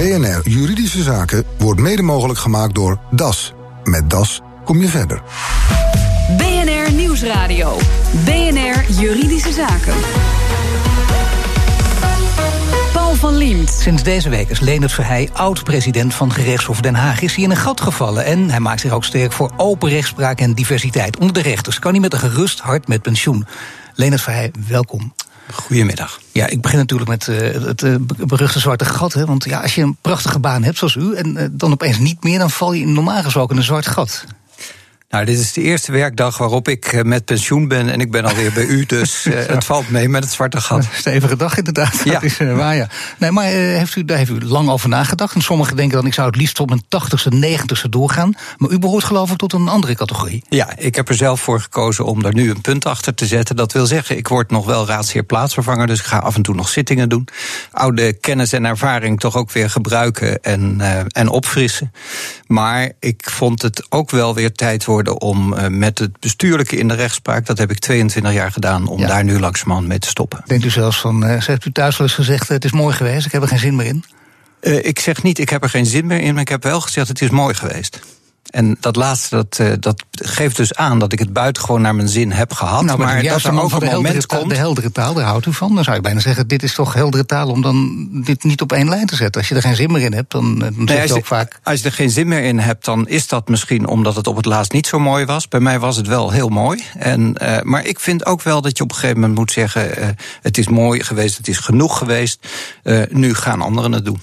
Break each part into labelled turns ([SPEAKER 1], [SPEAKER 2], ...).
[SPEAKER 1] BNR Juridische Zaken wordt mede mogelijk gemaakt door DAS. Met DAS kom je verder.
[SPEAKER 2] BNR Nieuwsradio. BNR Juridische Zaken. Paul van Liemt.
[SPEAKER 3] Sinds deze week is Leonard Verheij oud-president van gerechtshof Den Haag. Is hij in een gat gevallen en hij maakt zich ook sterk voor open rechtspraak en diversiteit. Onder de rechters kan hij met een gerust hart met pensioen. Leonard Verheij, welkom.
[SPEAKER 4] Goedemiddag.
[SPEAKER 3] Ja, ik begin natuurlijk met uh, het uh, beruchte zwarte gat. Hè, want ja, als je een prachtige baan hebt zoals u en uh, dan opeens niet meer, dan val je normaal gesproken een zwart gat.
[SPEAKER 4] Nou, dit is de eerste werkdag waarop ik met pensioen ben en ik ben alweer bij u, dus uh, het valt mee met het zwarte gat.
[SPEAKER 3] Stevige dag inderdaad, ja. dat is uh, waar ja. Nee, maar uh, heeft u, daar heeft u lang over nagedacht. En sommigen denken dan ik zou het liefst tot mijn tachtigste, negentigste doorgaan. Maar u behoort geloof ik tot een andere categorie.
[SPEAKER 4] Ja, ik heb er zelf voor gekozen om daar nu een punt achter te zetten. Dat wil zeggen, ik word nog wel raadsheer plaatsvervanger, dus ik ga af en toe nog zittingen doen. Oude kennis en ervaring toch ook weer gebruiken en, en opfrissen. Maar ik vond het ook wel weer tijd worden om uh, met het bestuurlijke in de rechtspraak, dat heb ik 22 jaar gedaan, om ja. daar nu langzamerhand mee te stoppen.
[SPEAKER 3] Denkt u zelfs van, uh, heeft u thuis wel eens gezegd, het is mooi geweest, ik heb er geen zin meer in?
[SPEAKER 4] Uh, ik zeg niet, ik heb er geen zin meer in, maar ik heb wel gezegd, het is mooi geweest. En dat laatste, dat, uh, dat geeft dus aan dat ik het buitengewoon naar mijn zin heb gehad.
[SPEAKER 3] Nou, maar,
[SPEAKER 4] maar
[SPEAKER 3] dat er ook een moment komt... De heldere taal, daar houdt u van. Dan zou je bijna zeggen, dit is toch heldere taal... om dan dit niet op één lijn te zetten. Als je er geen zin meer in hebt, dan, dan nee, zeg je ook vaak...
[SPEAKER 4] Als je er geen zin meer in hebt, dan is dat misschien... omdat het op het laatst niet zo mooi was. Bij mij was het wel heel mooi. En, uh, maar ik vind ook wel dat je op een gegeven moment moet zeggen... Uh, het is mooi geweest, het is genoeg geweest. nu gaan anderen het doen.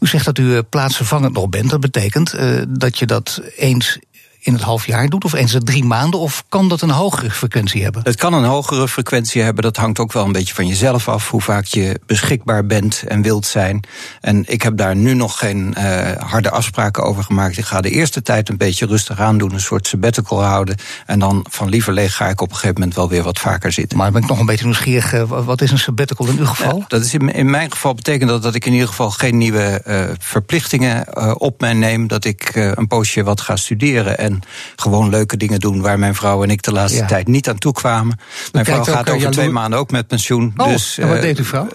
[SPEAKER 3] U zegt dat u plaatsvervangend nog bent. Dat betekent uh, dat je dat eens in het half jaar doet, of eens in drie maanden? Of kan dat een hogere frequentie hebben?
[SPEAKER 4] Het kan een hogere frequentie hebben. Dat hangt ook wel een beetje van jezelf af, hoe vaak je beschikbaar bent en wilt zijn. En ik heb daar nu nog geen uh, harde afspraken over gemaakt. Ik ga de eerste tijd een beetje rustig aan doen, een soort sabbatical houden. En dan van lieverlee ga ik op een gegeven moment wel weer wat vaker zitten.
[SPEAKER 3] Maar ben ik nog een beetje nieuwsgierig. Uh, wat is een sabbatical in uw geval?
[SPEAKER 4] Dat is in, in, mijn geval betekent dat dat ik in ieder geval geen nieuwe uh, verplichtingen op mij neem. Dat ik een poosje wat ga studeren. En gewoon leuke dingen doen waar mijn vrouw en ik de laatste ja. tijd niet aan toe kwamen. Mijn vrouw gaat over twee maanden ook met pensioen.
[SPEAKER 3] Oh,
[SPEAKER 4] dus,
[SPEAKER 3] en wat uh, deed uw vrouw?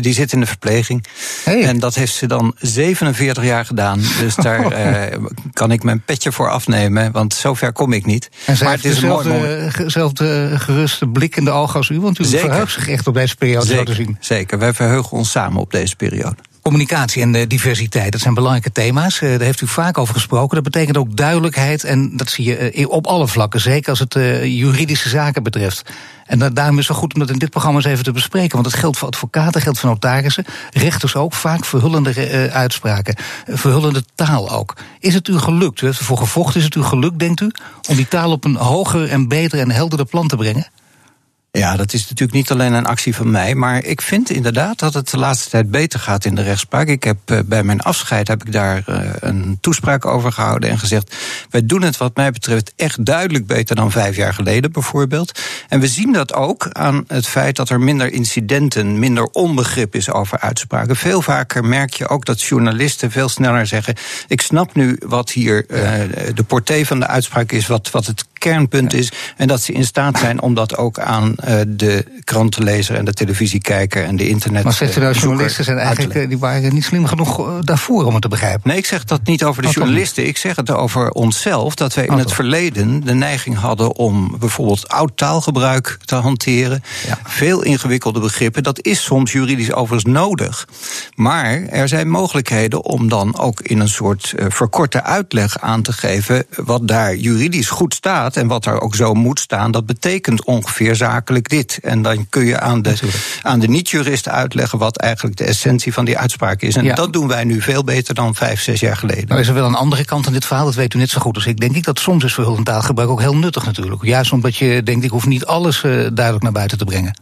[SPEAKER 4] Die zit in de verpleging.
[SPEAKER 3] Hey.
[SPEAKER 4] En dat heeft ze dan 47 jaar gedaan. Dus daar uh, kan ik mijn petje voor afnemen, want zover kom ik niet.
[SPEAKER 3] En maar het is dezelfde, een dezelfde geruste blik in de ogen als u, want u
[SPEAKER 4] Zeker.
[SPEAKER 3] verheugt zich echt op deze periode
[SPEAKER 4] Zeker.
[SPEAKER 3] zo te zien.
[SPEAKER 4] Zeker, wij verheugen ons samen op deze periode.
[SPEAKER 3] Communicatie en diversiteit, dat zijn belangrijke thema's. Daar heeft u vaak over gesproken. Dat betekent ook duidelijkheid en dat zie je op alle vlakken. Zeker als het juridische zaken betreft. En daarom is het wel goed om dat in dit programma eens even te bespreken. Want het geldt voor advocaten, geldt voor notarissen. Rechters ook, vaak verhullende uitspraken. Verhullende taal ook. Is het u gelukt, ervoor gevochten, is het u gelukt, denkt u... om die taal op een hoger en beter en helderder plan te brengen?
[SPEAKER 4] Ja, dat is natuurlijk niet alleen een actie van mij, maar ik vind inderdaad dat het de laatste tijd beter gaat in de rechtspraak. Ik heb uh, bij mijn afscheid heb ik daar uh, een toespraak over gehouden en gezegd: wij doen het wat mij betreft echt duidelijk beter dan vijf jaar geleden, bijvoorbeeld. En we zien dat ook aan het feit dat er minder incidenten, minder onbegrip is over uitspraken. Veel vaker merk je ook dat journalisten veel sneller zeggen: ik snap nu wat hier uh, de portée van de uitspraak is, wat, wat het kernpunt is, en dat ze in staat zijn om dat ook aan uh, de krantenlezer en de televisiekijker en de internet.
[SPEAKER 3] Maar zegt u nou, journalisten zijn eigenlijk die waren niet slim genoeg daarvoor om het te begrijpen?
[SPEAKER 4] Nee, ik zeg dat niet over de journalisten. Ik zeg het over onszelf. Dat wij in het verleden de neiging hadden om bijvoorbeeld oud taalgebruik te hanteren.
[SPEAKER 3] Ja.
[SPEAKER 4] Veel ingewikkelde begrippen. Dat is soms juridisch overigens nodig. Maar er zijn mogelijkheden om dan ook in een soort verkorte uitleg aan te geven. wat daar juridisch goed staat en wat daar ook zo moet staan. Dat betekent ongeveer zakelijk dit. En dan kun je aan de, aan de niet-juristen uitleggen wat eigenlijk de essentie van die uitspraak is. En
[SPEAKER 3] Ja.
[SPEAKER 4] dat doen wij nu veel beter dan vijf, zes jaar geleden.
[SPEAKER 3] Nou is er wel een andere kant aan dit verhaal, dat weet u net zo goed als ik. Denk ik dat soms is verhullend taalgebruik ook heel nuttig natuurlijk. Juist omdat je denkt, ik hoef niet alles uh, duidelijk naar buiten te brengen.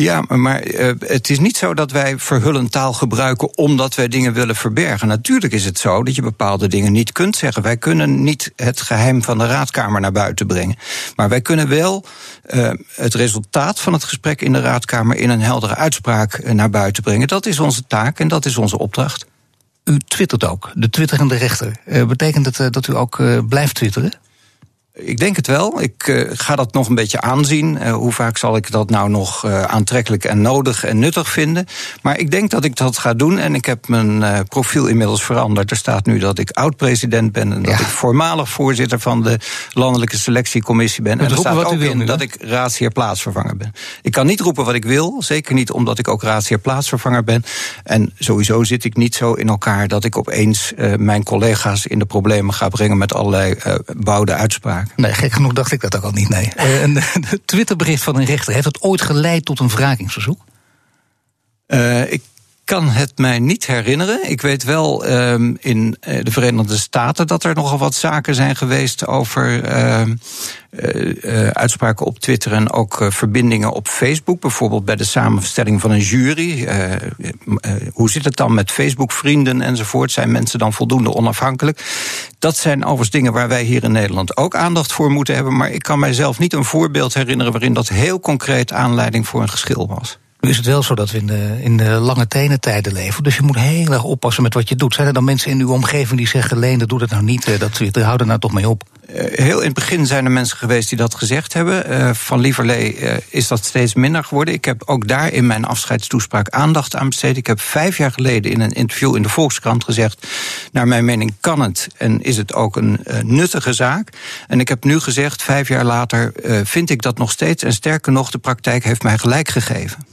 [SPEAKER 4] Ja, maar uh, het is niet zo dat wij verhullend taal gebruiken omdat wij dingen willen verbergen. Natuurlijk is het zo dat je bepaalde dingen niet kunt zeggen. Wij kunnen niet het geheim van de raadkamer naar buiten brengen. Maar wij kunnen wel uh, het resultaat van het gesprek in de raadkamer in een heldere uitspraak uh, naar buiten brengen. Dat is onze taak en dat is onze opdracht.
[SPEAKER 3] U twittert ook, de twitterende rechter. Betekent het dat u ook blijft twitteren?
[SPEAKER 4] Ik denk het wel. Ik uh, ga dat nog een beetje aanzien. Uh, hoe vaak zal ik dat nou nog uh, aantrekkelijk en nodig en nuttig vinden? Maar ik denk dat ik dat ga doen. En ik heb mijn profiel inmiddels veranderd. Er staat nu dat ik oud-president ben. En dat ja. ik voormalig voorzitter van de Landelijke Selectiecommissie ben.
[SPEAKER 3] en
[SPEAKER 4] er staat ook
[SPEAKER 3] in
[SPEAKER 4] nu, dat ik raadsheer plaatsvervanger ben. Ik kan niet roepen wat ik wil. Zeker niet omdat ik ook raadsheer plaatsvervanger ben. En sowieso zit ik niet zo in elkaar dat ik opeens mijn collega's in de problemen ga brengen met allerlei bouwde uitspraken.
[SPEAKER 3] Nee, gek genoeg dacht ik dat ook al niet, nee. Uh, een Twitterbericht van een rechter, heeft dat ooit geleid tot een wrakingsverzoek?
[SPEAKER 4] Uh, ik kan het mij niet herinneren. Ik weet wel um, in eh, de Verenigde Staten dat er nogal wat zaken zijn geweest over uh, uh, uitspraken op Twitter en ook verbindingen op Facebook. Bijvoorbeeld bij de samenstelling van een jury. hoe zit het dan met Facebook-vrienden enzovoort? Zijn mensen dan voldoende onafhankelijk? Dat zijn overigens dingen waar wij hier in Nederland ook aandacht voor moeten hebben. Maar ik kan mijzelf niet een voorbeeld herinneren waarin dat heel concreet aanleiding voor een geschil was.
[SPEAKER 3] Nu is het wel zo dat we in de, in de lange tenentijden leven. Dus je moet heel erg oppassen met wat je doet. Zijn er dan mensen in uw omgeving die zeggen: Leen, dat doe dat nou niet. Eh, dat Twitter, hou er nou toch mee op.
[SPEAKER 4] Eh, heel in het begin zijn er mensen geweest die dat gezegd hebben. Uh, van Lieverlee is dat steeds minder geworden. Ik heb ook daar in mijn afscheidstoespraak aandacht aan besteed. Ik heb vijf jaar geleden in een interview in de Volkskrant gezegd... naar mijn mening kan het en is het ook een nuttige zaak. En ik heb nu gezegd, vijf jaar later, vind ik dat nog steeds... en sterker nog, de praktijk heeft mij gelijk gegeven.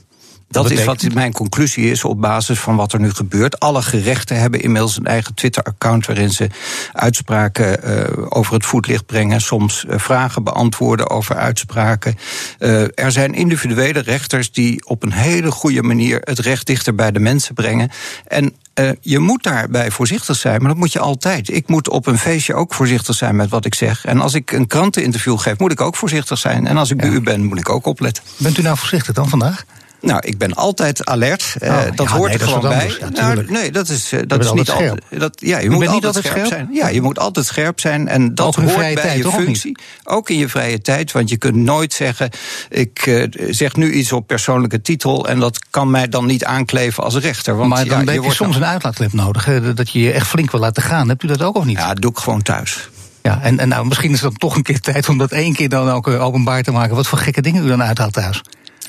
[SPEAKER 4] Dat is wat mijn conclusie is op basis van wat er nu gebeurt. Alle gerechten hebben inmiddels een eigen Twitter-account waarin ze uitspraken uh, over het voetlicht brengen, soms uh, vragen beantwoorden over uitspraken. Uh, er zijn individuele rechters die op een hele goede manier het recht dichter bij de mensen brengen. En uh, je moet daarbij voorzichtig zijn, maar dat moet je altijd. Ik moet op een feestje ook voorzichtig zijn met wat ik zeg. En als ik een kranteninterview geef, moet ik ook voorzichtig zijn. En als ik ja. bij u ben, moet ik ook opletten.
[SPEAKER 3] Bent u nou voorzichtig dan vandaag?
[SPEAKER 4] Nou, ik ben altijd alert. Oh, uh, dat
[SPEAKER 3] ja,
[SPEAKER 4] hoort
[SPEAKER 3] nee,
[SPEAKER 4] er gewoon bij.
[SPEAKER 3] Ja,
[SPEAKER 4] nou, nee, dat is, uh, dat is niet altijd. Dat, ja, je,
[SPEAKER 3] je
[SPEAKER 4] moet
[SPEAKER 3] niet
[SPEAKER 4] altijd,
[SPEAKER 3] altijd
[SPEAKER 4] scherp,
[SPEAKER 3] scherp
[SPEAKER 4] zijn. Ja, je moet altijd scherp zijn. En dat
[SPEAKER 3] ook in
[SPEAKER 4] hoort
[SPEAKER 3] vrije
[SPEAKER 4] bij
[SPEAKER 3] tijd,
[SPEAKER 4] je
[SPEAKER 3] toch,
[SPEAKER 4] functie. Ook in je vrije tijd. Want je kunt nooit zeggen: ik uh, zeg nu iets op persoonlijke titel. En dat kan mij dan niet aankleven als rechter. Want,
[SPEAKER 3] maar dan
[SPEAKER 4] ja,
[SPEAKER 3] heb je, soms een uitlaatklep nodig. Hè, dat je je echt flink wil laten gaan. Hebt u dat ook of niet?
[SPEAKER 4] Ja, dat doe ik gewoon thuis.
[SPEAKER 3] Ja, en, en nou, misschien is het dan toch een keer tijd om dat één keer dan ook openbaar te maken. Wat voor gekke dingen u dan uithaalt thuis?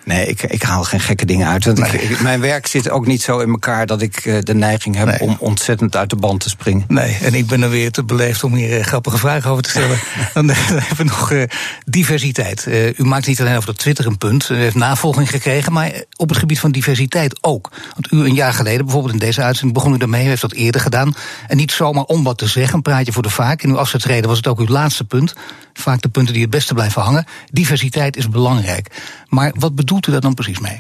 [SPEAKER 4] Nee, ik, ik haal geen gekke dingen uit. Want nee. ik, mijn werk zit ook niet zo in elkaar dat ik uh, de neiging heb nee. om ontzettend uit de band te springen.
[SPEAKER 3] Nee, en ik ben er weer te beleefd om hier uh, grappige vragen over te stellen. dan, dan, hebben we nog uh, diversiteit. u maakt niet alleen over dat Twitter een punt. U heeft navolging gekregen, maar op het gebied van diversiteit ook. Want u een jaar geleden, bijvoorbeeld in deze uitzending, begon u daarmee. U heeft dat eerder gedaan. En niet zomaar om wat te zeggen, praat je voor de vaak. In uw afzetreden was het ook uw laatste punt. Vaak de punten die het beste blijven hangen. Diversiteit is belangrijk. Maar wat bedoelt u daar dan precies mee?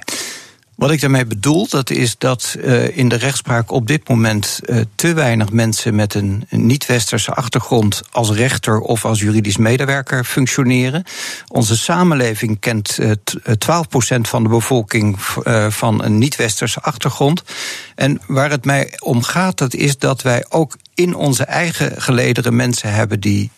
[SPEAKER 4] Wat ik daarmee bedoel, dat is dat uh, in de rechtspraak op dit moment uh, te weinig mensen met een, niet-westerse achtergrond als rechter of als juridisch medewerker functioneren. Onze samenleving kent uh, 12% van de bevolking van een niet-westerse achtergrond. En waar het mij om gaat, dat is dat wij ook in onze eigen gelederen mensen hebben die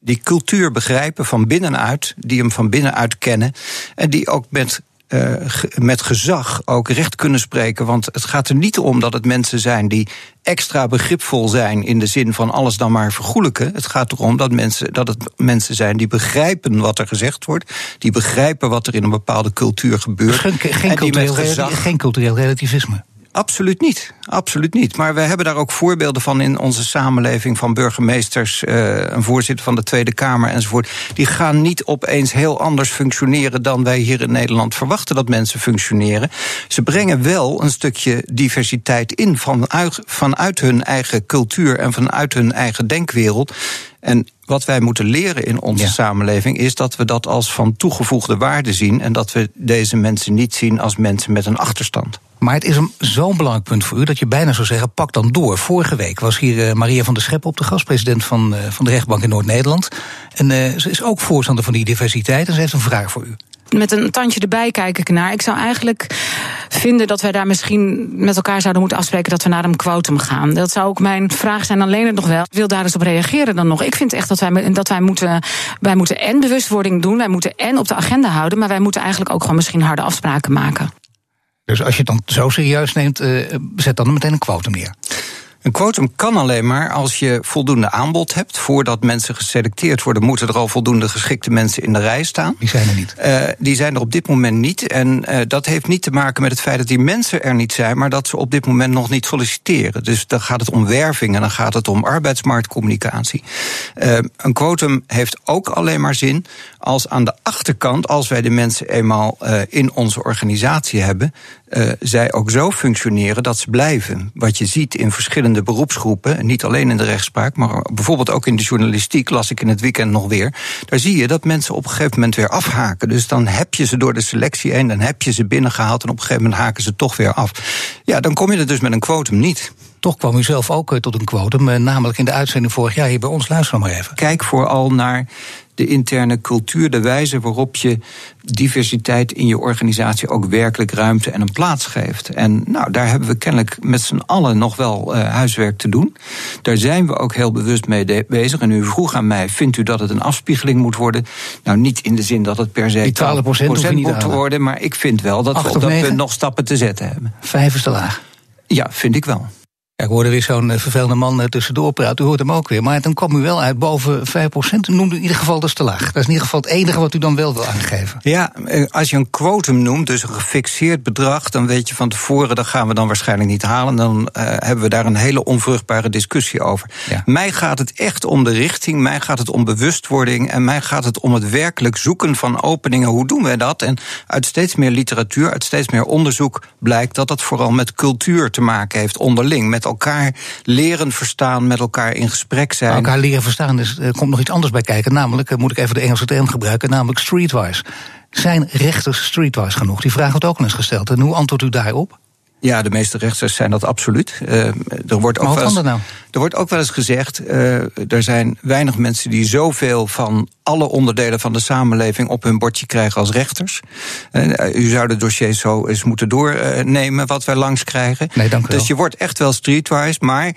[SPEAKER 4] die cultuur begrijpen van binnenuit, die hem van binnenuit kennen en die ook met uh, met gezag ook recht kunnen spreken. Want het gaat er niet om dat het mensen zijn die extra begripvol zijn in de zin van alles dan maar vergoelijken. Het gaat erom dat, mensen, dat het mensen zijn die begrijpen wat er gezegd wordt, die begrijpen wat er in een bepaalde cultuur gebeurt.
[SPEAKER 3] Dus geen, geen,
[SPEAKER 4] en die
[SPEAKER 3] cultureel,
[SPEAKER 4] met gezag...
[SPEAKER 3] geen cultureel relativisme.
[SPEAKER 4] Absoluut niet. Absoluut niet. Maar we hebben daar ook voorbeelden van in onze samenleving van burgemeesters, uh, een voorzitter van de Tweede Kamer enzovoort. Die gaan niet opeens heel anders functioneren dan wij hier in Nederland verwachten dat mensen functioneren. Ze brengen wel een stukje diversiteit in vanuit, vanuit hun eigen cultuur en vanuit hun eigen denkwereld. En wat wij moeten leren in onze ja. samenleving is dat we dat als van toegevoegde waarde zien en dat we deze mensen niet zien als mensen met een achterstand.
[SPEAKER 3] Maar het is zo'n belangrijk punt voor u dat je bijna zou zeggen: pak dan door. Vorige week was hier uh, Maria van der Schep op de gast, president van, uh, van de rechtbank in Noord-Nederland. En uh, ze is ook voorstander van die diversiteit en ze heeft een vraag voor u
[SPEAKER 5] met een tandje erbij kijk ik naar. Ik zou eigenlijk vinden dat wij daar misschien met elkaar zouden moeten afspreken dat we naar een quotum gaan. Dat zou ook mijn vraag zijn, alleen het nog wel. Ik wil daar eens op reageren dan nog. Ik vind echt dat wij, dat wij moeten, wij moeten en bewustwording doen, wij moeten en op de agenda houden, maar wij moeten eigenlijk ook gewoon misschien harde afspraken maken.
[SPEAKER 3] Dus als je het dan zo serieus neemt, uh, zet dan meteen een quotum neer.
[SPEAKER 4] Een quotum kan alleen maar als je voldoende aanbod hebt. Voordat mensen geselecteerd worden, moeten er al voldoende geschikte mensen in de rij staan.
[SPEAKER 3] Die zijn er niet.
[SPEAKER 4] Uh, die zijn er op dit moment niet. En uh, dat heeft niet te maken met het feit dat die mensen er niet zijn, maar dat ze op dit moment nog niet solliciteren. Dus dan gaat het om werving en dan gaat het om arbeidsmarktcommunicatie. Uh, een quotum heeft ook alleen maar zin als aan de achterkant, als wij de mensen eenmaal in onze organisatie hebben, zij ook zo functioneren dat ze blijven. Wat je ziet in verschillende beroepsgroepen, niet alleen in de rechtspraak, maar bijvoorbeeld ook in de journalistiek, las ik in het weekend nog weer. Daar zie je dat mensen op een gegeven moment weer afhaken. Dus dan heb je ze door de selectie heen, dan heb je ze binnengehaald en op een gegeven moment haken ze toch weer af. Ja, dan kom je er dus met een quotum niet.
[SPEAKER 3] Toch kwam u zelf ook eh, tot een quotum, eh, namelijk in de uitzending vorig jaar hier bij ons. Luister maar even.
[SPEAKER 4] Kijk vooral naar de interne cultuur, de wijze waarop je diversiteit in je organisatie ook werkelijk ruimte en een plaats geeft. En nou, daar hebben we kennelijk met z'n allen nog wel uh, huiswerk te doen. Daar zijn we ook heel bewust mee bezig. En u vroeg aan mij, vindt u dat het een afspiegeling moet worden? Nou, niet in de zin dat het per se
[SPEAKER 3] Die 12 procent
[SPEAKER 4] moet worden, maar ik vind wel dat we op dat punt nog stappen te zetten hebben.
[SPEAKER 3] Vijf is te laag.
[SPEAKER 4] Ja, vind ik wel.
[SPEAKER 3] Ja, ik hoorde weer zo'n eh, vervelende man eh, tussendoor praten. U hoort hem ook weer. Maar dan kwam u wel uit boven 5%. Noemde u in ieder geval dat is te laag. Dat is in ieder geval het enige wat u dan wel wil aangeven.
[SPEAKER 4] Ja, eh, als je een quotum noemt, dus een gefixeerd bedrag... dan weet je van tevoren, dat gaan we dan waarschijnlijk niet halen. Dan uh, hebben we daar een hele onvruchtbare discussie over. Ja. Mij gaat het echt om de richting. Mij gaat het om bewustwording. En mij gaat het om het werkelijk zoeken van openingen. Hoe doen wij dat? En uit steeds meer literatuur, uit steeds meer onderzoek... blijkt dat dat vooral met cultuur te maken heeft onderling... Met elkaar leren verstaan, met elkaar in gesprek zijn.
[SPEAKER 3] elkaar leren verstaan, is, er komt nog iets anders bij kijken. Namelijk, moet ik even de Engelse term gebruiken, namelijk streetwise. Zijn rechters streetwise genoeg? Die vraag wordt ook al eens gesteld. En hoe antwoordt u daarop?
[SPEAKER 4] Ja, de meeste rechters zijn dat absoluut. Uh, er wordt ook
[SPEAKER 3] wel eens, nou?
[SPEAKER 4] Er wordt ook wel eens gezegd, uh, er zijn weinig mensen die zoveel van alle onderdelen van de samenleving op hun bordje krijgen als rechters. Uh, u zou de dossiers zo eens moeten doornemen wat wij langs krijgen.
[SPEAKER 3] Nee, dank u
[SPEAKER 4] dus
[SPEAKER 3] wel.
[SPEAKER 4] je wordt echt wel streetwise, maar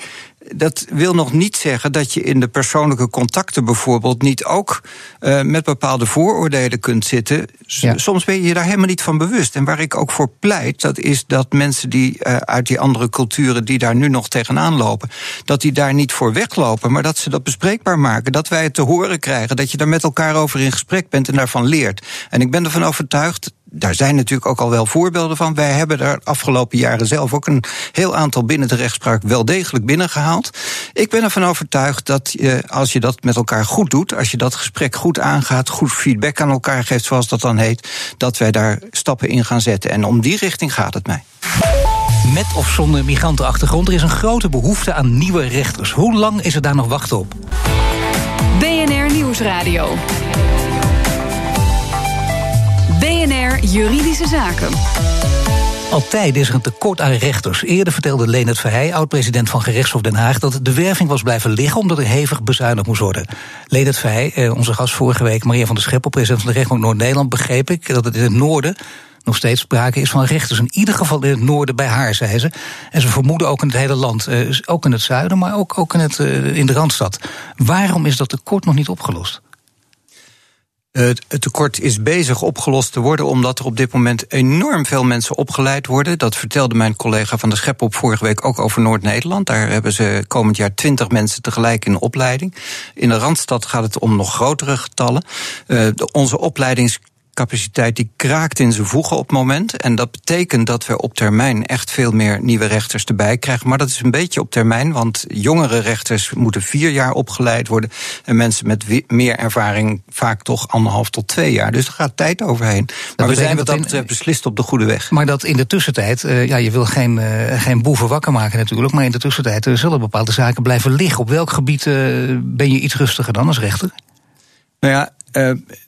[SPEAKER 4] dat wil nog niet zeggen dat je in de persoonlijke contacten bijvoorbeeld niet ook uh, met bepaalde vooroordelen kunt zitten. Ja. Soms ben je je daar helemaal niet van bewust. En waar ik ook voor pleit, dat is dat mensen die uh, uit die andere culturen die daar nu nog tegenaan lopen, dat die daar niet voor weglopen, maar dat ze dat bespreekbaar maken. Dat wij het te horen krijgen, dat je daar met elkaar over in gesprek bent en daarvan leert. En ik ben ervan overtuigd daar zijn natuurlijk ook al wel voorbeelden van. Wij hebben daar afgelopen jaren zelf ook een heel aantal binnen de rechtspraak wel degelijk binnengehaald. Ik ben ervan overtuigd dat je, als je dat met elkaar goed doet, als je dat gesprek goed aangaat, goed feedback aan elkaar geeft, zoals dat dan heet, dat wij daar stappen in gaan zetten. En om die richting gaat het mij.
[SPEAKER 3] Met of zonder migrantenachtergrond, er is een grote behoefte aan nieuwe rechters. Hoe lang is er daar nog wachten op?
[SPEAKER 2] BNR Nieuwsradio. Juridische Zaken.
[SPEAKER 3] Altijd is er een tekort aan rechters. Eerder vertelde Leonard Verheij, oud-president van Gerechtshof Den Haag, dat de werving was blijven liggen omdat er hevig bezuinigd moest worden. Leonard Verheij, eh, onze gast vorige week, Maria van der Scheppel, president van de rechtbank Noord-Nederland, begreep ik dat het in het noorden nog steeds sprake is van rechters. In ieder geval in het noorden bij haar, zei ze. En ze vermoeden ook in het hele land, eh, ook in het zuiden, maar ook, ook in, het, uh, in de Randstad. Waarom is dat tekort nog niet opgelost?
[SPEAKER 4] Het tekort is bezig opgelost te worden, omdat er op dit moment enorm veel mensen opgeleid worden. Dat vertelde mijn collega van de Schep op vorige week ook over Noord-Nederland. Daar hebben ze komend jaar twintig mensen tegelijk in opleiding. In de Randstad gaat het om nog grotere getallen. Uh, de, onze opleidings capaciteit die kraakt in zijn voegen op het moment. En dat betekent dat we op termijn echt veel meer nieuwe rechters erbij krijgen. Maar dat is een beetje op termijn, want jongere rechters moeten vier jaar opgeleid worden. En mensen met meer ervaring vaak toch anderhalf tot twee jaar. Dus er gaat tijd overheen. maar we zijn wat dat betreft beslist op de goede weg.
[SPEAKER 3] Maar dat in de tussentijd, uh, ja, je wil geen, uh, geen boeven wakker maken natuurlijk. Maar in de tussentijd uh, zullen bepaalde zaken blijven liggen. Op welk gebied ben je iets rustiger dan als rechter?
[SPEAKER 4] Nou ja,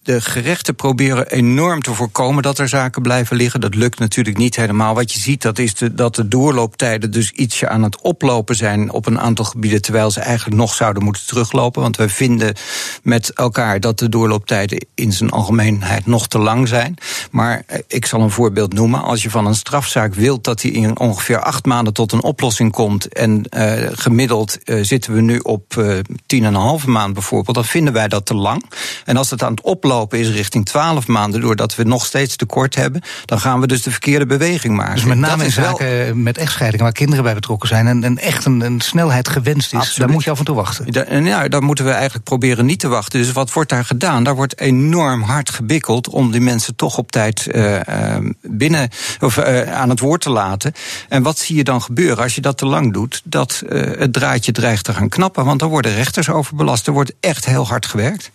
[SPEAKER 4] de gerechten proberen enorm te voorkomen dat er zaken blijven liggen. Dat lukt natuurlijk niet helemaal. Wat je ziet, dat is dat de doorlooptijden dus ietsje aan het oplopen zijn op een aantal gebieden, terwijl ze eigenlijk nog zouden moeten teruglopen. Want wij vinden met elkaar dat de doorlooptijden in zijn algemeenheid nog te lang zijn. Maar ik zal een voorbeeld noemen. Als je van een strafzaak wilt dat die in ongeveer acht maanden tot een oplossing komt, en uh, gemiddeld uh, zitten we nu op tien en een halve maand bijvoorbeeld, dan vinden wij dat te lang. En als het aan het oplopen is richting 12 maanden, doordat we nog steeds tekort hebben, dan gaan we dus de verkeerde beweging maken.
[SPEAKER 3] Dus met name in zaken met echtscheidingen waar kinderen bij betrokken zijn en, en echt een, een, snelheid gewenst is, Absoluut. daar moet je af en toe wachten.
[SPEAKER 4] Da, ja, daar moeten we eigenlijk proberen niet te wachten. Dus wat wordt daar gedaan? Daar wordt enorm hard gebikkeld om die mensen toch op tijd uh, binnen of uh, aan het woord te laten. En wat zie je dan gebeuren als je dat te lang doet? Dat het draadje dreigt te gaan knappen, want dan worden rechters overbelast. Er wordt echt heel hard gewerkt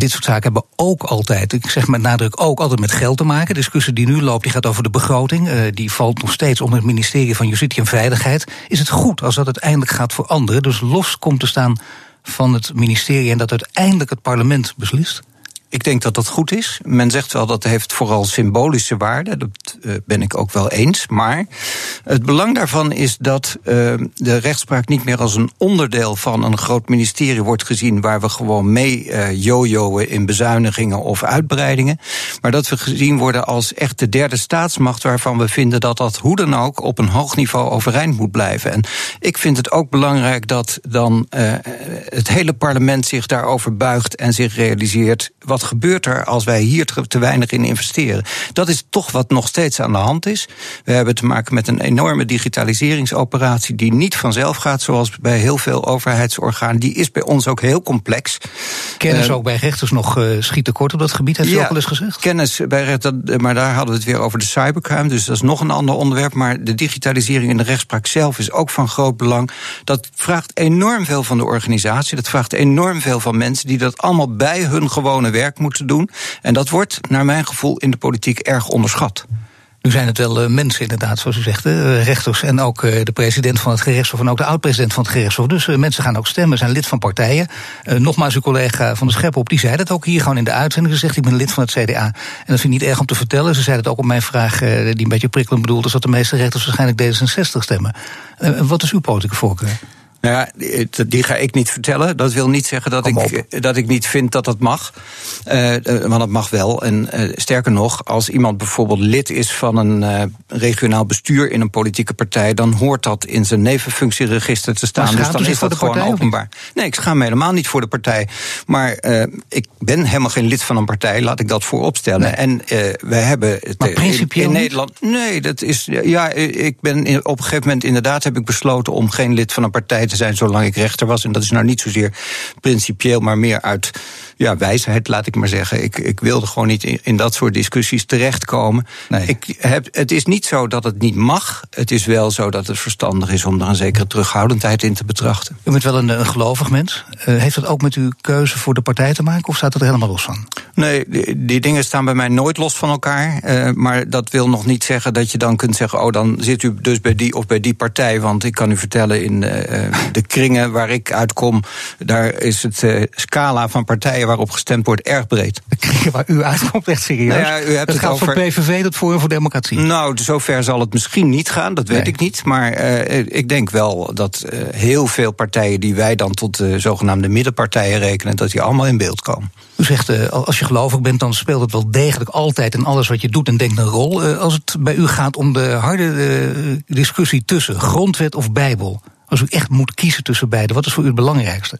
[SPEAKER 3] dit soort zaken hebben ook altijd, ik zeg met nadruk ook altijd met geld te maken. De discussie die nu loopt, die gaat over de begroting. Uh, die valt nog steeds onder het ministerie van Justitie en Veiligheid. Is het goed als dat uiteindelijk gaat veranderen? Dus los komt te staan van het ministerie en dat uiteindelijk het parlement beslist?
[SPEAKER 4] Ik denk dat dat goed is. Men zegt wel dat heeft vooral symbolische waarde. Dat uh, ben ik ook wel eens. Maar het belang daarvan is dat uh, de rechtspraak niet meer als een onderdeel van een groot ministerie wordt gezien. waar we gewoon mee uh, jojoen in bezuinigingen of uitbreidingen. Maar dat we gezien worden als echt de derde staatsmacht. waarvan we vinden dat dat hoe dan ook op een hoog niveau overeind moet blijven. En ik vind het ook belangrijk dat dan het hele parlement zich daarover buigt en zich realiseert. wat wat gebeurt er als wij hier te weinig in investeren? Dat is toch wat nog steeds aan de hand is. We hebben te maken met een enorme digitaliseringsoperatie die niet vanzelf gaat, zoals bij heel veel overheidsorganen. Die is bij ons ook heel complex.
[SPEAKER 3] Kennis uh, ook bij rechters nog uh, schiet tekort op dat gebied, heeft u ja, ook al eens gezegd?
[SPEAKER 4] Kennis bij rechters, maar daar hadden we het weer over de cybercrime, dus dat is nog een ander onderwerp. Maar de digitalisering in de rechtspraak zelf is ook van groot belang. Dat vraagt enorm veel van de organisatie, dat vraagt enorm veel van mensen die dat allemaal bij hun gewone werk moeten doen. En dat wordt, naar mijn gevoel, in de politiek erg onderschat.
[SPEAKER 3] Nu zijn het wel uh, mensen inderdaad, zoals u zegt, uh, rechters en ook uh, de president van het gerechtshof en ook de oud-president van het gerechtshof. Dus mensen gaan ook stemmen, zijn lid van partijen. nogmaals, uw collega van de Schep op, die zei dat ook hier gewoon in de uitzending. Ze zegt, ik ben lid van het CDA. En dat vind ik niet erg om te vertellen. Ze zei het ook op mijn vraag, die een beetje prikkelend bedoeld is, dat de meeste rechters waarschijnlijk D66 stemmen. wat is uw politieke voorkeur?
[SPEAKER 4] Nou ja, die ga ik niet vertellen. Dat wil niet zeggen dat, ik, dat ik niet vind dat dat mag. Uh, want dat mag wel. En uh, sterker nog, als iemand bijvoorbeeld lid is van een regionaal bestuur in een politieke partij, dan hoort dat in zijn nevenfunctieregister te staan.
[SPEAKER 3] Dus
[SPEAKER 4] dan
[SPEAKER 3] is dat gewoon
[SPEAKER 4] openbaar. Nee, ik schaam me helemaal niet voor de partij. Maar ik ben helemaal geen lid van een partij, laat ik dat vooropstellen. Nee. En we hebben het
[SPEAKER 3] in,
[SPEAKER 4] in Nederland. Nee, dat is. Ja, ik ben op een gegeven moment inderdaad heb ik besloten om geen lid van een partij te zijn zolang ik rechter was. En dat is nou niet zozeer principieel, maar meer uit ja, wijsheid, laat ik maar zeggen. Ik, ik wilde gewoon niet in, in dat soort discussies terechtkomen. Nee. Ik heb, het is niet zo dat het niet mag. Het is wel zo dat het verstandig is om er een zekere terughoudendheid in te betrachten.
[SPEAKER 3] U bent wel een, een gelovig mens. Uh, heeft dat ook met uw keuze voor de partij te maken of staat het er helemaal los van?
[SPEAKER 4] Nee, die, die dingen staan bij mij nooit los van elkaar. Uh, maar dat wil nog niet zeggen dat je dan kunt zeggen: oh, dan zit u dus bij die of bij die partij. Want ik kan u vertellen, in uh, de kringen waar ik uitkom, daar is het scala van partijen waarop gestemd wordt erg breed.
[SPEAKER 3] Waar u uitkomt echt serieus? Nou ja, u hebt het, het gaat over... PVV, dat Forum voor Democratie.
[SPEAKER 4] Nou, zover zal het misschien niet gaan, dat weet nee. ik niet. Maar uh, ik denk wel dat uh, heel veel partijen die wij dan tot de zogenaamde middenpartijen rekenen, dat die allemaal in beeld komen.
[SPEAKER 3] U zegt, uh, als je gelovig bent, dan speelt het wel degelijk altijd in alles wat je doet en denkt een rol. als het bij u gaat om de harde discussie tussen grondwet of Bijbel. Als u echt moet kiezen tussen beide, wat is voor u het belangrijkste?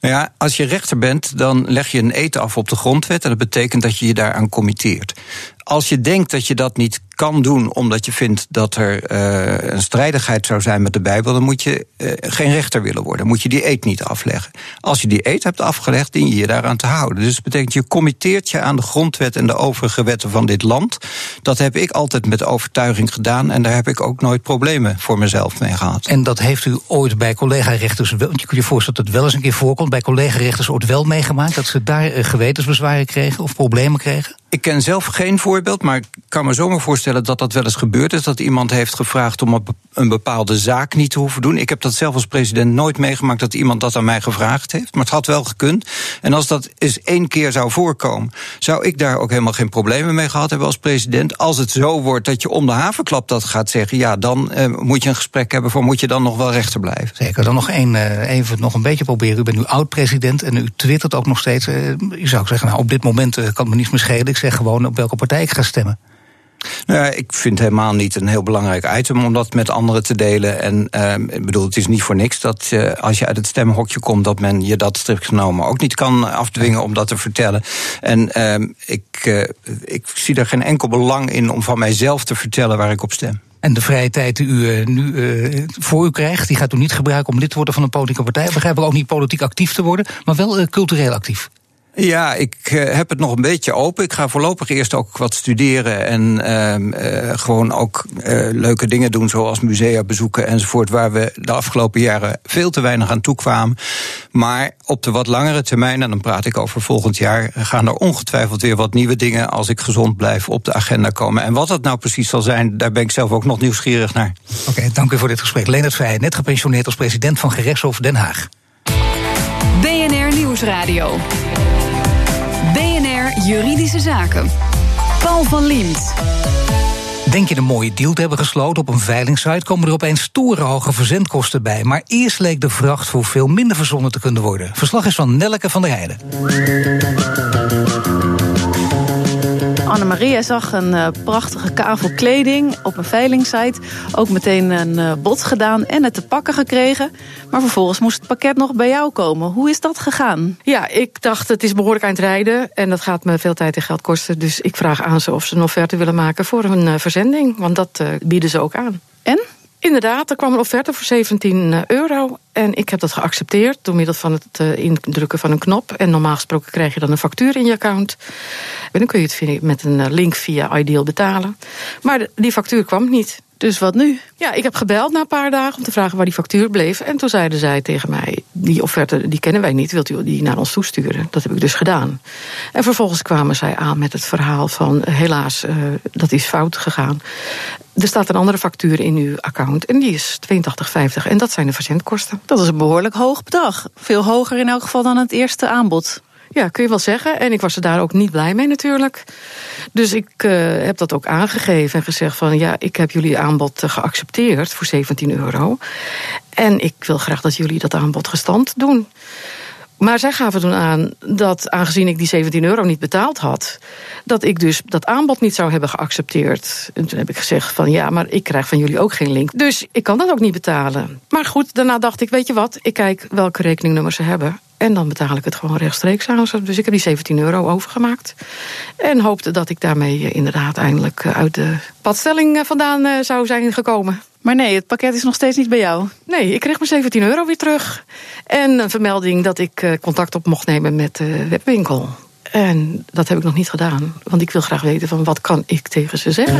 [SPEAKER 4] Nou ja, als je rechter bent, dan leg je een eten af op de grondwet. En dat betekent dat je je daaraan committeert. Als je denkt dat je dat niet kan doen omdat je vindt dat er uh, een strijdigheid zou zijn met de Bijbel, dan moet je uh, geen rechter willen worden. Moet je die eet niet afleggen. Als je die eet hebt afgelegd, dien je je daaraan te houden. Dus dat betekent je committeert je aan de grondwet en de overige wetten van dit land. Dat heb ik altijd met overtuiging gedaan en daar heb ik ook nooit problemen voor mezelf mee gehad.
[SPEAKER 3] En dat heeft u ooit bij collega-rechters, want je kunt je voorstellen dat het wel eens een keer voorkomt, bij collega-rechters ooit wel meegemaakt dat ze daar uh, gewetensbezwaren kregen of problemen kregen?
[SPEAKER 4] Ik ken zelf geen voorbeeld, maar ik kan me zomaar voorstellen dat dat wel eens gebeurd is. Dat iemand heeft gevraagd om een bepaalde zaak niet te hoeven doen. Ik heb dat zelf als president nooit meegemaakt dat iemand dat aan mij gevraagd heeft. Maar het had wel gekund. En als dat eens één keer zou voorkomen, zou ik daar ook helemaal geen problemen mee gehad hebben als president. Als het zo wordt dat je om de havenklap dat gaat zeggen, ja, dan uh, moet je een gesprek hebben voor moet je dan nog wel rechter blijven.
[SPEAKER 3] Zeker. Dan nog één, uh, even nog een beetje proberen. U bent nu oud-president en u twittert ook nog steeds. Uh, je zou zeggen, nou, op dit moment kan het me niets meer schelen zeg gewoon op welke partij ik ga stemmen.
[SPEAKER 4] Nou ja, ik vind helemaal niet een heel belangrijk item om dat met anderen te delen. En uh, ik bedoel, het is niet voor niks dat als je uit het stemhokje komt, dat men je dat strikt genomen ook niet kan afdwingen om dat te vertellen. En uh, ik, uh, ik zie er geen enkel belang in om van mijzelf te vertellen waar ik op stem.
[SPEAKER 3] En de vrije tijd die u nu uh, voor u krijgt, die gaat u niet gebruiken om lid te worden van een politieke partij. Begrijp ik ook niet politiek actief te worden, maar wel cultureel actief.
[SPEAKER 4] Ja, ik uh, heb het nog een beetje open. Ik ga voorlopig eerst ook wat studeren en uh, gewoon ook uh, leuke dingen doen, zoals musea bezoeken enzovoort, waar we de afgelopen jaren veel te weinig aan toekwamen. Maar op de wat langere termijn, en dan praat ik over volgend jaar, gaan er ongetwijfeld weer wat nieuwe dingen, als ik gezond blijf, op de agenda komen. En wat dat nou precies zal zijn, daar ben ik zelf ook nog nieuwsgierig naar.
[SPEAKER 3] Oké, okay, dank u voor dit gesprek. Leonard Vrij, net gepensioneerd als president van Gerechtshof Den Haag.
[SPEAKER 2] BNR Nieuwsradio. Juridische Zaken. Paul van Liemt.
[SPEAKER 3] Denk je een mooie deal te hebben gesloten op een veilingsite, komen er opeens stoere hoge verzendkosten bij. Maar eerst leek de vracht voor veel minder verzonnen te kunnen worden. Verslag is van Nelleke van der Heijden.
[SPEAKER 6] Annemaria zag een uh, prachtige kavel kleding op een veilingsite. Ook meteen een uh, bod gedaan en het te pakken gekregen. Maar vervolgens moest het pakket nog bij jou komen. Hoe is dat gegaan?
[SPEAKER 5] Ja, ik dacht het is behoorlijk aan het rijden. En dat gaat me veel tijd en geld kosten. Dus ik vraag aan ze of ze een offerte willen maken voor een uh, verzending. Want dat bieden ze ook aan.
[SPEAKER 6] En?
[SPEAKER 5] Inderdaad, er kwam een offerte voor 17 euro. En ik heb dat geaccepteerd door middel van het uh, indrukken van een knop. En normaal gesproken krijg je dan een factuur in je account. En dan kun je het met een link via Ideal betalen. Maar die factuur kwam niet.
[SPEAKER 6] Dus wat nu?
[SPEAKER 5] Ja, ik heb gebeld na een paar dagen om te vragen waar die factuur bleef. En toen zeiden zij tegen mij: Die offerte die kennen wij niet, wilt u die naar ons toesturen? Dat heb ik dus gedaan. En vervolgens kwamen zij aan met het verhaal van: helaas, uh, dat is fout gegaan. Er staat een andere factuur in uw account en die is 82,50 en dat zijn de verzendkosten.
[SPEAKER 6] Dat is een behoorlijk hoog bedrag. Veel hoger in elk geval dan het eerste aanbod.
[SPEAKER 5] Ja, kun je wel zeggen. En ik was er daar ook niet blij mee natuurlijk. Dus ik uh, heb dat ook aangegeven en gezegd van... ja, ik heb jullie aanbod geaccepteerd voor 17 euro. En ik wil graag dat jullie dat aanbod gestand doen. Maar zij gaven toen aan dat, aangezien ik die 17 euro niet betaald had, dat ik dus dat aanbod niet zou hebben geaccepteerd. En toen heb ik gezegd van ja, maar ik krijg van jullie ook geen link. Dus ik kan dat ook niet betalen. Maar goed, daarna dacht ik, weet je wat, ik kijk welke rekeningnummer ze hebben. En dan betaal ik het gewoon rechtstreeks aan. Dus ik heb die 17 euro overgemaakt. En hoopte dat ik daarmee inderdaad eindelijk uit de padstelling vandaan zou zijn gekomen.
[SPEAKER 6] Maar nee, het pakket is nog steeds niet bij jou.
[SPEAKER 5] Nee, ik kreeg mijn 17 euro weer terug. En een vermelding dat ik contact op mocht nemen met de webwinkel. En dat heb ik nog niet gedaan. Want ik wil graag weten van wat kan ik tegen ze zeggen.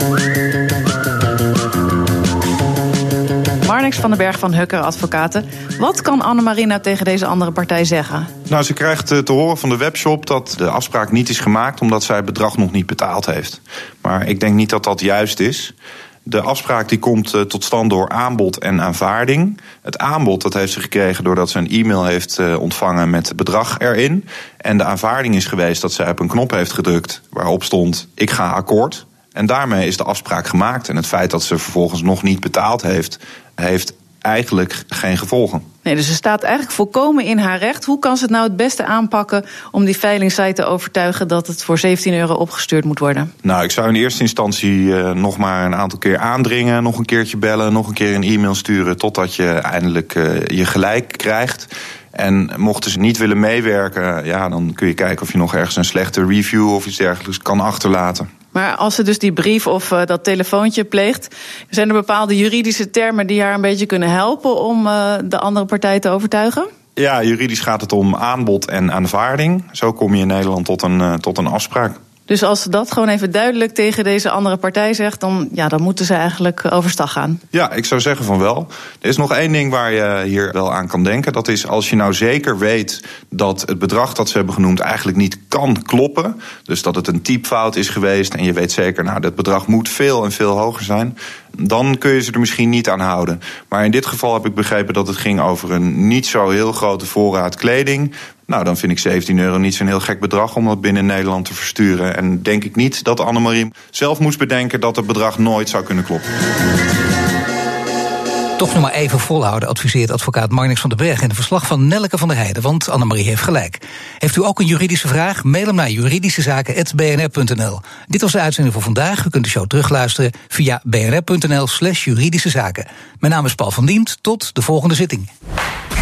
[SPEAKER 6] Marnix van den Berg van Hukker Advocaten. Wat kan Annemarie nou tegen deze andere partij zeggen?
[SPEAKER 7] Nou, ze krijgt te horen van de webshop dat de afspraak niet is gemaakt omdat zij het bedrag nog niet betaald heeft. Maar ik denk niet dat dat juist is. De afspraak die komt uh, tot stand door aanbod en aanvaarding. Het aanbod dat heeft ze gekregen doordat ze een e-mail heeft uh, ontvangen met het bedrag erin. En de aanvaarding is geweest dat zij op een knop heeft gedrukt waarop stond: Ik ga akkoord. En daarmee is de afspraak gemaakt. En het feit dat ze vervolgens nog niet betaald heeft, heeft eigenlijk geen gevolgen.
[SPEAKER 6] Nee, dus ze staat eigenlijk volkomen in haar recht. Hoe kan ze het nou het beste aanpakken om die veilingsite te overtuigen dat het voor 17 euro opgestuurd moet worden?
[SPEAKER 7] Nou, ik zou in eerste instantie uh, nog maar een aantal keer aandringen, nog een keertje bellen, nog een keer een e-mail sturen, totdat je eindelijk uh, je gelijk krijgt. En mochten ze niet willen meewerken, ja, dan kun je kijken of je nog ergens een slechte review of iets dergelijks kan achterlaten.
[SPEAKER 6] Maar als ze dus die brief of uh, dat telefoontje pleegt, zijn er bepaalde juridische termen die haar een beetje kunnen helpen om uh, de andere partij te overtuigen?
[SPEAKER 7] Ja, juridisch gaat het om aanbod en aanvaarding. Zo kom je in Nederland tot een, uh, tot een afspraak.
[SPEAKER 6] Dus als ze dat gewoon even duidelijk tegen deze andere partij zegt, dan, ja, dan moeten ze eigenlijk overstag gaan.
[SPEAKER 7] Ja, ik zou zeggen van wel. Er is nog één ding waar je hier wel aan kan denken. Dat is als je nou zeker weet dat het bedrag dat ze hebben genoemd eigenlijk niet kan kloppen. Dus dat het een typfout is geweest en je weet zeker, nou, dat bedrag moet veel en veel hoger zijn. Dan kun je ze er misschien niet aan houden. Maar in dit geval heb ik begrepen dat het ging over een niet zo heel grote voorraad kleding. Nou, dan vind ik 17 euro niet zo'n heel gek bedrag om dat binnen Nederland te versturen. En denk ik niet dat Annemarie zelf moest bedenken dat het bedrag nooit zou kunnen kloppen.
[SPEAKER 3] Toch nog maar even volhouden, adviseert advocaat Marnix van den Berg... in een verslag van Nelleke van der Heijden, want Annemarie heeft gelijk. Heeft u ook een juridische vraag? Mail hem naar juridischezaken.bnr.nl. Dit was de uitzending voor vandaag. U kunt de show terugluisteren via bnr.nl slash juridische zaken. Mijn naam is Paul van Diemt. Tot de volgende zitting.